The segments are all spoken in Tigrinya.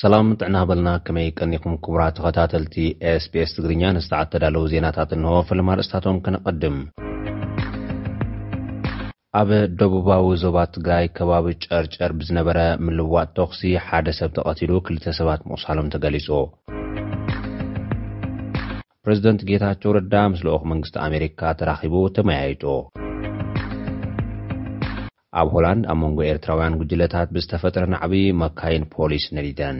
ሰላም ጥዕና ሃበልና ከመይ ቀኒኹም ክቡራት ተኸታተልቲ SBS ትግርኛ ንሰዓት ተዳለዉ ዜናታት እንሆ ፈለማ ኣርእስታቶም ከነቐድም ኣብ ደቡባዊ ዞባ ትግራይ ከባቢ ጨርጨር ብዝነበረ ምልዋጥ ተኹሲ ሓደ ሰብ ተቐቲሉ ክልተ ሰባት ምቑሳሎም ተገሊጹ። ፕረዚደንት ጌታቸው ረዳ ምስ ልኡኽ መንግስቲ ኣሜሪካ ተራኺቡ ተመያይጡ። ኣብ ሆላንድ ኣብ መንጎ ኤርትራውያን ጉጅለታት ብዝተፈጥረ ናዕቢ መካይን ፖሊስ ነዲደን።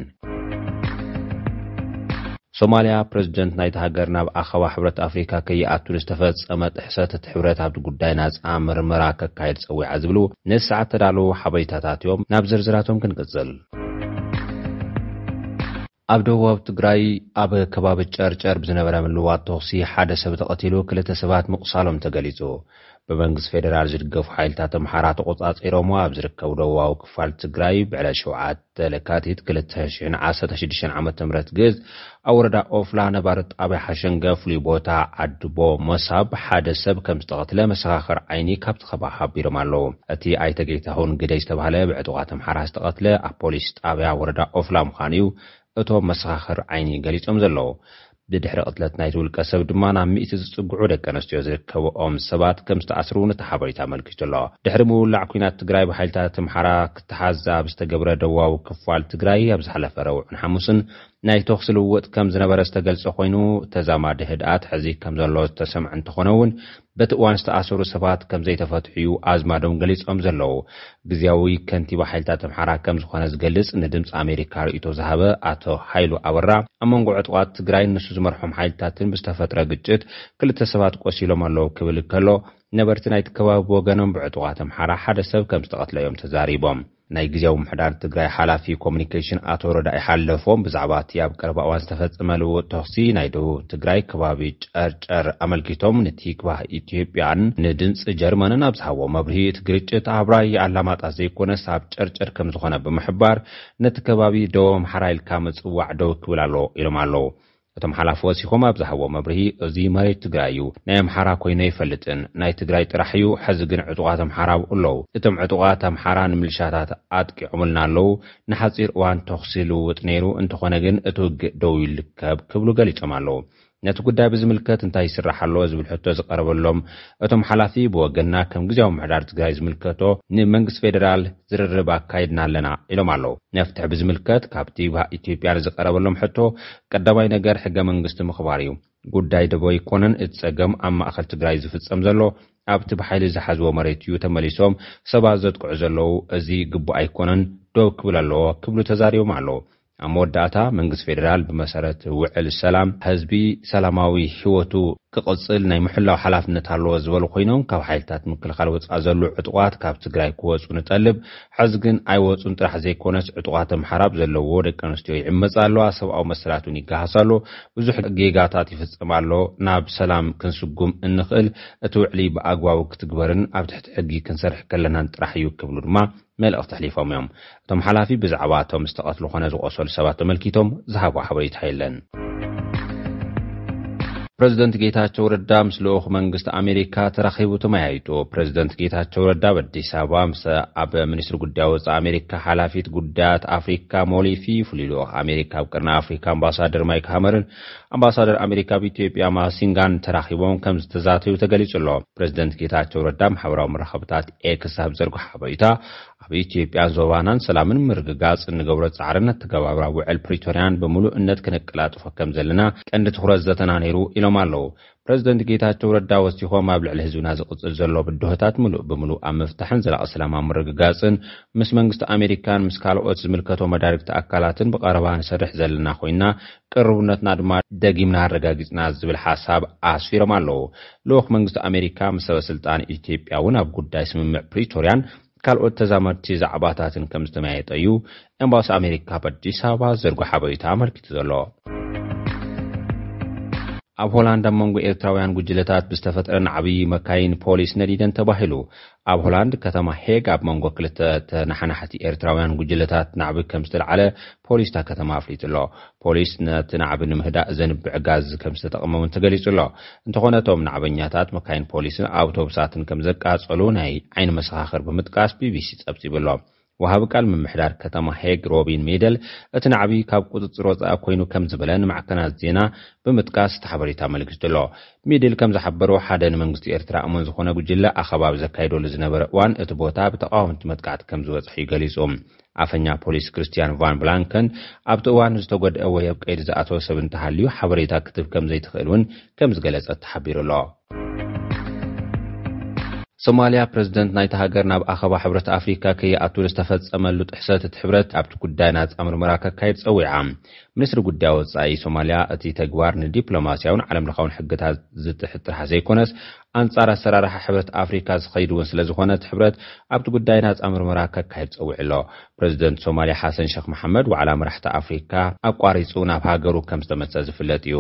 ሶማልያ፣ ፕረዚደንት ናይታ ሃገር ናብ ኣኸባ ሕብረት ኣፍሪካ ከይኣቱ ንዝተፈጸመ ጥሕሰት እቲ ሕብረት ኣብቲ ጉዳይ ናጻ ምርመራ ከካይድ ጸዊዓ ዝብሉ ነዚ ሰዓት ዝተዳለዉ ሓበሬታታት እዮም። ናብ ዝርዝራቶም ክንቅጽል። ኣብ ደቡባዊ ትግራይ ኣብ ከባቢ ጨርጨር ብዝነበረ ምልዋጥ ተኹሲ ሓደ ሰብ ተቐቲሉ ክልተ ሰባት ምቑሳሎም ተገሊፁ። ብመንግስቲ ፌደራል ዝድገፉ ሓይልታት ኣምሓራ ተቖፃፂሮምዎ ኣብ ዝርከብ ደቡባዊ ክፋል ትግራይ ብዕለት ሸውዓተ ለካቲት ክልተ ሽሕን ዓሰርተ ሽዱሽተን ዓ ም ግዝ ኣብ ወረዳ ኦፍላ ነባሪ ጣብያ ሓሸንገ ፍሉይ ቦታ ዓድቦ ሞሳ ብሓደ ሰብ ከምዝተቐትለ መሰኻኽር ዓይኒ ካብቲ ኣኼባ ሓቢሮም ኣለዉ። እቲ ኣይተ ጌታሁን ግደይ ዝተባህለ ብዕጡቓት ኣምሓራ ዝተቐትለ ኣብ ፖሊስ ጣብያ ወረዳ ኦፍላ ምዃኑ እዩ እቶም መሰኻኽር ዓይኒ ገሊፆም ዘለዉ። ብድሕሪ ቅትለት ናይቲ ውልቀ ሰብ ድማ ናብ ሚእቲ ዝፅግዑ ደቂ ኣነስትዮ ዝርከበኦም ሰባት ከምዝተኣስሩ እውን እቲ ሓበሬታ ኣመልኪቱ ኣሎ። ድሕሪ ምውላዕ ኲናት ትግራይ ብሓይልታት ኣምሓራ ክተሓዝ ኣብ ዝተገብረ ደቡባዊ ክፋል ትግራይ ኣብ ዝሓለፈ ረቡዕን ሓሙስን ናይ ተኹሲ ልውውጥ ከምዝነበረ ዝተገልፀ ኮይኑ ተዛማዲ ህድኣት ሕዚ ከምዘሎ ዝተሰምዐ እንተኾነ እውን በቲ እዋን ዝተኣሰሩ ሰባት ከምዘይተፈትሑ'ዩ ኣዝማዶም ገሊጾም ዘለዉ። ግዝያዊ ከንቲባ ሓይልታት ኣምሓራ ከምዝኾነ ዝገልጽ ንድምጺ ኣሜሪካ ርእይቶ ዝሃበ ኣቶ ሃይሉ ኣበራ፣ ኣብ መንጎ ዕጡቓት ትግራይን ንሱ ዝመርሖም ሓይልታትን ብዝተፈጥረ ግጭት ክልተ ሰባት ቆሲሎም ኣለዉ ክብል ከሎ፣ ነበርቲ ናይቲ ከባቢ ብወገኖም ብዕጡቓት ኣምሓራ ሓደ ሰብ ከምዝተቐትለ'ዮም ተዛሪቦም። ናይ ግዝያዊ ምምሕዳር ትግራይ ሓላፊ ኮሙኒኬሽን ኣቶ ረዳኢ ሓለፎም ብዛዕባ እቲ ኣብ ቀረባ እዋን ዝተፈፀመ ልውውጥ ተኹሲ ናይ ደቡብ ትግራይ ከባቢ ጨርጨር ኣመልኪቶም ንቲክቫህ ኢትዮጵያን ንድምፂ ጀርመንን ኣብ ዝሃብዎ መብርሂ እቲ ግርጭት ኣብ ራያ ኣላማጣ ዘይኮነስ ኣብ ጨርጨር ከምዝኾነ ብምሕባር ነቲ ከባቢ ደቡብ ኣምሓራ ኢልካ ምፅዋዕ ደው ክብል ኣለዎ ኢሎም ኣለው። እቶም ሓላፊ ወሲኾም ኣብ ዝሃብዎ መብርሂ፣ እዚ መሬት ትግራይ እዩ፣ ናይ ኣምሓራ ኮይኑ ኣይፈልጥን፣ ናይ ትግራይ ጥራሕ እዩ፣ ሕዚ ግን ዕጡቓት ኣምሓራ ኣብኡ ኣለዉ፣ እቶም ዕጡቓት ኣምሓራ ንምልሻታት ኣጥቂዖምልና ኣለዉ፣ ንሓፂር እዋን ተኹሲ ልውውጥ ነይሩ፣ እንተኾነ ግን እቲ ውግእ ደው ኢሉ ይርከብ ክብሉ ገሊፆም ኣለዉ። ነቲ ጉዳይ ብዝምልከት እንታይ ይስራሕ ኣሎ ዝብል ሕቶ ዝቐረበሎም እቶም ሓላፊ ብወገንና ከም ግዝያዊ ምምሕዳር ትግራይ ዝምልከቶ ንመንግስቲ ፌደራል ዝርርብ ኣካይድና ኣለና ኢሎም ኣለው። መፍትሒ ብዝምልከት ካብ ቲቪ ኢትዮጵያ ንዝቀረበሎም ሕቶ ቀዳማይ ነገር ሕገ መንግስቲ ምኽባር እዩ። ጉዳይ ደቦ ኣይኮነን እቲ ፀገም ኣብ ማእኸል ትግራይ እዩ ዝፍፀም ዘሎ። ኣብቲ ብሓይሊ ዝሓዝዎ መሬት እዩ ተመሊሶም ሰባት ዘጥቅዑ ዘለው። እዚ ግቡእ ኣይኮነን ዶብ ክብል ኣለዎ ክብሉ ተዛሪቦም ኣለው። ኣብ መወዳእታ መንግስቲ ፌደራል ብመሰረት ውዕል ሰላም ህዝቢ ሰላማዊ ህይወቱ ክቕፅል ናይ ምሕላው ሓላፍነት ኣለዎ ዝበሉ ኮይኖም ካብ ሓይልታት ምክልኻል ወፃኢ ዘሉ ዕጡቓት ካብ ትግራይ ክወፁ ንጠልብ ሐዚ ግን ኣይወፁን ጥራሕ ዘይኮነስ ዕጡቓት ኣምሓራ ኣብ ዘለዎ ደቂ ኣንስትዮ ይዕመፃ ኣለዋ ሰብኣዊ መሰላት እውን ይገሃስ ኣሎ ብዙሕ ጌጋታት ይፍፀም ኣሎ ናብ ሰላም ክንስጉም እንኽእል እቲ ውዕሊ ብኣግባቡ ክትግበርን ኣብ ትሕቲ ሕጊ ክንሰርሕ ከለናን ጥራሕ እዩ ክብሉ ድማ መልእኽቲ ኣሕሊፎም እዮም። እቶም ሓላፊ ብዛዕባ እቶም ዝተቐትሉ ኮነ ዝቖሰሉ ሰባት ተመልኪቶም ዝሃብዎ ሓበሬታ የለን። ፕረዚደንት ጌታቸው ረዳ ምስ ልኡኽ መንግስቲ ኣሜሪካ ተራኺቡ ተመያይጡ። ፕረዚደንት ጌታቸው ረዳ ኣብ ኣዲስ ኣበባ ምስ ኣብ ሚኒስትሪ ጉዳይ ወፃኢ ኣሜሪካ ሓላፊት ጉዳያት ኣፍሪካ ሞሊፊ፣ ፍሉይ ልኡኽ ኣሜሪካ ኣብ ቀርኒ ኣፍሪካ ኣምባሳደር ማይክ ሃመርን ኣምባሳደር ኣሜሪካ ኣብ ኢትዮጵያ ማሲንጋን ተራኺቦም ከምዝተዛተዩ ተገሊፁ ኣሎ። ፕረዚደንት ጌታቸው ረዳ ኣብ ማሕበራዊ መራኸብታት ኤክስ ኣብ ዝዘርግሖ ሓበሬታ፣ ኣብ ኢትዮጵያን ዞባናን ሰላም ንምርግጋፅ እንገብሮ ፃዕርን ኣተገባብራ ውዕል ፕሪቶርያን ብምሉእነት ክነቀላጥፎ ከምዘለና ቀንዲ ትኹረት ዘተና ነይሩ ኢሎም ኣለው። ፕረዚደንት ጌታቸው ረዳ ወሲኾም ኣብ ልዕሊ ህዝብና ዝቕፅል ዘሎ ብድሆታት ምሉእ ብምሉእ ኣብ ምፍታሕን ዘላቒ ሰላም ኣብ ምርግጋፅን ምስ መንግስቲ ኣሜሪካን ምስ ካልኦት ዝምልከቶ መዳርግቲ ኣካላትን ብቐረባ ንሰርሕ ዘለና ኮይንና ቅርቡነትና ድማ ደጊምና ኣረጋጊፅና ዝብል ሓሳብ ኣስፊሮም ኣለዉ። ልኡኽ መንግስቲ ኣሜሪካ ምስ ሰበስልጣን ኢትዮጵያ እውን ኣብ ጉዳይ ስምምዕ ፕሪቶርያን ካልኦት ተዛመድቲ ዛዕባታትን ከም ዝተመያየጠ እዩ ኤምባሲ ኣሜሪካ ኣብ ኣዲስ ኣበባ ዘርጎ ሓበሬታ ኣመልኪቱ ዘሎ። ኣብ ሆላንድ ኣብ መንጎ ኤርትራውያን ጉጅለታት ብዝተፈጥረ ናዕቢ መካይን ፖሊስ ነዲደን ተባሂሉ። ኣብ ሆላንድ ከተማ ሄግ ኣብ መንጎ ክልተ ተነሓናሕቲ ኤርትራውያን ጉጅለታት ናዕቢ ከም ዝተልዓለ ፖሊስ እታ ከተማ ኣፍሊጡ ኣሎ። ፖሊስ ነቲ ናዕቢ ንምህዳእ ዘንብዕ ጋዝ ከም ዝተጠቕመ እውን ተገሊጹ ኣሎ። እንተዀነ እቶም ናዕበኛታት መካይን ፖሊስን ኣውቶቡሳትን ከም ዘቃጸሉ ናይ ዓይኒ መሰኻኽር ብምጥቃስ ቢቢሲ ጸብጺቡ ኣሎ። ወሃቢ ቃል ምምሕዳር ከተማ ሄግ ሮቢን ሚደል እቲ ናዕቢ ካብ ቁጽጽር ወጻኢ ኰይኑ ከም ዝበለ ንማዕከናት ዜና ብምጥቃስ እቲ ሓበሬታ ኣመልኪቱ ኣሎ። ሚድል ከም ዝሓበሮ ሓደ ንመንግስቲ ኤርትራ እሙን ዝዀነ ጕጅለ ኣኸባብ ዘካይደሉ ዝነበረ እዋን እቲ ቦታ ብተቓወምቲ መጥቃዕቲ ከም ዝበጽሐ እዩ ገሊጹ። ኣፈኛ ፖሊስ ክርስትያን ቫን ብላንከን፣ ኣብቲ እዋን ዝተጎድኣ ወይ ኣብ ቀይዲ ዝኣተወ ሰብ እንተሃልዩ ሓበሬታ ክትህብ ከም ዘይትኽእል እውን ከም ዝገለጸት ተሓቢሩ ኣሎ። ሶማልያ፣ ፕረዚደንት ናይታ ሃገር ናብ ኣኸባ ሕብረት ኣፍሪካ ከይኣቱ ንዝተፈጸመሉ ጥሕሰት እቲ ሕብረት ኣብቲ ጉዳይ ናጻ ምርመራ ከካይድ ጸዊዓ። ሚኒስትሪ ጉዳይ ወጻኢ ሶማልያ እቲ ተግባር ንዲፕሎማስያውን ዓለምለኻውን ሕግታት ዝጥሕት ጥራሕ ዘይኮነስ ኣንጻር ኣሰራርሓ ሕብረት ኣፍሪካ ዝኸይድ እውን ስለዝኾነ እቲ ሕብረት ኣብቲ ጉዳይ ናፃ ምርመራ ከካይድ ፀዊዑ ኣሎ። ፕረዚደንት ሶማሊያ ሓሰን ሸኽ መሓመድ ዋዕላ መራሕቲ ኣፍሪካ ኣቋሪፁ ናብ ሃገሩ ከምዝተመልሰ ዝፍለጥ እዩ።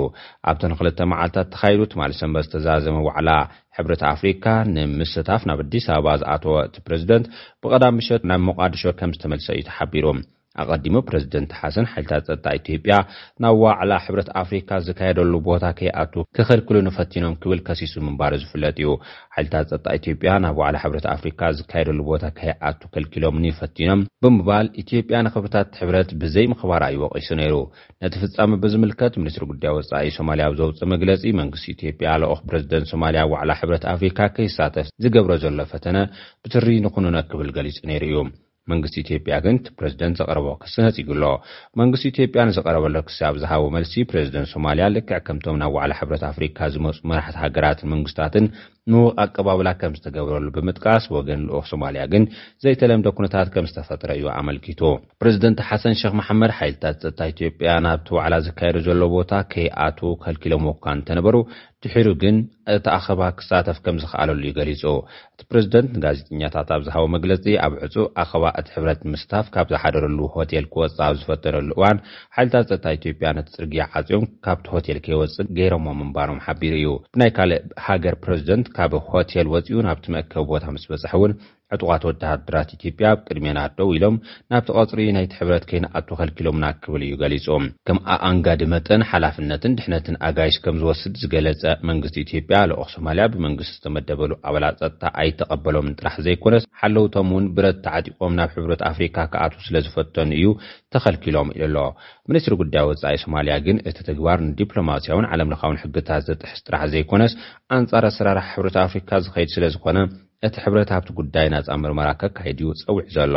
ኣብቲ ንክልተ መዓልታት ተኻይዱ ትማሊ ሰንበት ዝተዛዘመ ዋዕላ ሕብረት ኣፍሪካ ንምስታፍ ናብ ኣዲስ ኣበባ ዝኣተወ እቲ ፕረዚደንት ብቀዳም ምሸት ናብ ሞቓድሾ ከምዝተመልሰ እዩ ተሓቢሩ። ኣቐዲሙ ፕረዚደንት ሓሰን ሓይልታት ጸጥታ ኢትዮጵያ ናብ ዋዕላ ሕብረት ኣፍሪካ ዝካየደሉ ቦታ ከይኣቱ ክኽልክሉኒ ፈቲኖም ክብል ከሲሱ ምንባሩ ዝፍለጥ እዩ። ሓይልታት ጸጥታ ኢትዮጵያ ናብ ዋዕላ ሕብረት ኣፍሪካ ዝካየደሉ ቦታ ከይኣቱ ከልኪሎምኒ ፈቲኖም ብምባል ኢትዮጵያ ንክብርታት'ቲ ሕብረት ብዘይምኽባራ እዩ ወቒሱ ነይሩ። ነቲ ፍጻመ ብዝምልከት ሚኒስትሪ ጉዳይ ወጻኢ ሶማልያ ኣብ ዘውጽኦ መግለጺ መንግስቲ ኢትዮጵያ ልኡኽ ፕረዚደንት ሶማልያ ኣብ ዋዕላ ሕብረት ኣፍሪካ ከይሳተፍ ዝገብሮ ዘሎ ፈተነ ብትሪ ንኹንኖ ክብል ገሊጹ ነይሩ እዩ። መንግስቲ ኢትዮጵያ ግን እቲ ፕረዚደንት ዘቕረቦ ክሲ ነጺጉ ኣሎ። መንግስቲ ኢትዮጵያ ንዝቐረበሉ ክሲ ኣብ ዝሃቦ መልሲ፣ ፕረዚደንት ሶማልያ ልክዕ ከምቶም ናብ ዋዕላ ሕብረት ኣፍሪካ ዝመጹ መራሕቲ ሃገራትን መንግስታትን ምዉቕ ኣቀባብላ ከምዝተገብረሉ ብምጥቃስ፣ ወገን ልኡኽ ሶማልያ ግን ዘይተለምደ ኩነታት ከምዝተፈጥረ እዩ ኣመልኪቱ። ፕረዚደንት ሓሰን ሸኽ መሓመድ ሓይልታት ጸጥታ ኢትዮጵያ ናብቲ ዋዕላ ዝካየዶ ዘሎ ቦታ ከይኣትዉ ከልኪሎምዎ'ኳ እንተነበሩ፣ ድሒሩ ግን እቲ ኣኸባ ክሳተፍ ከም ዝኸኣለሉ እዩ ገሊጹ። እቲ ፕረዚደንት ንጋዜጠኛታት ኣብ ዝሃቦ መግለጺ፣ ኣብ ዕጹው ኣኸባ እቲ ሕብረት ንምስታፍ ካብ ዝሓደረሉ ሆቴል ክወጽእ ኣብ ዝፈተነሉ እዋን፣ ሓይልታት ጸጥታ ኢትዮጵያ ነቲ ጽርግያ ዓጽዮም ካብቲ ሆቴል ከይወጽእ ገይሮሞ ምንባሮም ሓቢሩ እዩ። ብናይ ካልእ ሃገር ፕረዚደንት ካብ ሆቴል ወጺኡ ናብቲ መእከቢ ቦታ ምስ በጽሐ'ውን፣ ዕጡቓት ወተሃደራት ኢትዮጵያ ኣብ ቅድሜና ደው ኢሎም ናብቲ ቀጽሪ ናይቲ ሕብረት ከይንኣቱ ከልኪሎምና ክብል እዩ ገሊጹ። ከም ኣኣንጋዲ መጠን ሓላፍነትን ድሕነትን ኣጋይሽ ከም ዝወስድ ዝገለጸ መንግስቲ ኢትዮጵያ፣ ልኡኽ ሶማልያ ብመንግስቲ ዝተመደበሉ ኣባላት ጸጥታ ኣይተቐበሎምን ጥራሕ ዘይኮነስ ሓለውቶም እውን ብረት ተዓጢቖም ናብ ሕብረት ኣፍሪካ ክኣትዉ ስለ ዝፈተኑ እዩ ተኸልኪሎም ኢሉ ኣሎ። ሚኒስትሪ ጉዳይ ወጻኢ ሶማልያ ግን እቲ ተግባር ንዲፕሎማስያውን ዓለምለኻውን ሕግታት ዝጥሕስ ጥራሕ ዘይኮነስ ኣንጻር ኣሰራርሓ ሕብረት ኣፍሪካ ዝኸይድ ስለ ዝኾነ እቲ ሕብረት ኣብቲ ጉዳይ ናጻ ምርመራ ከካይድ እዩ ጸዊዑ ዘሎ።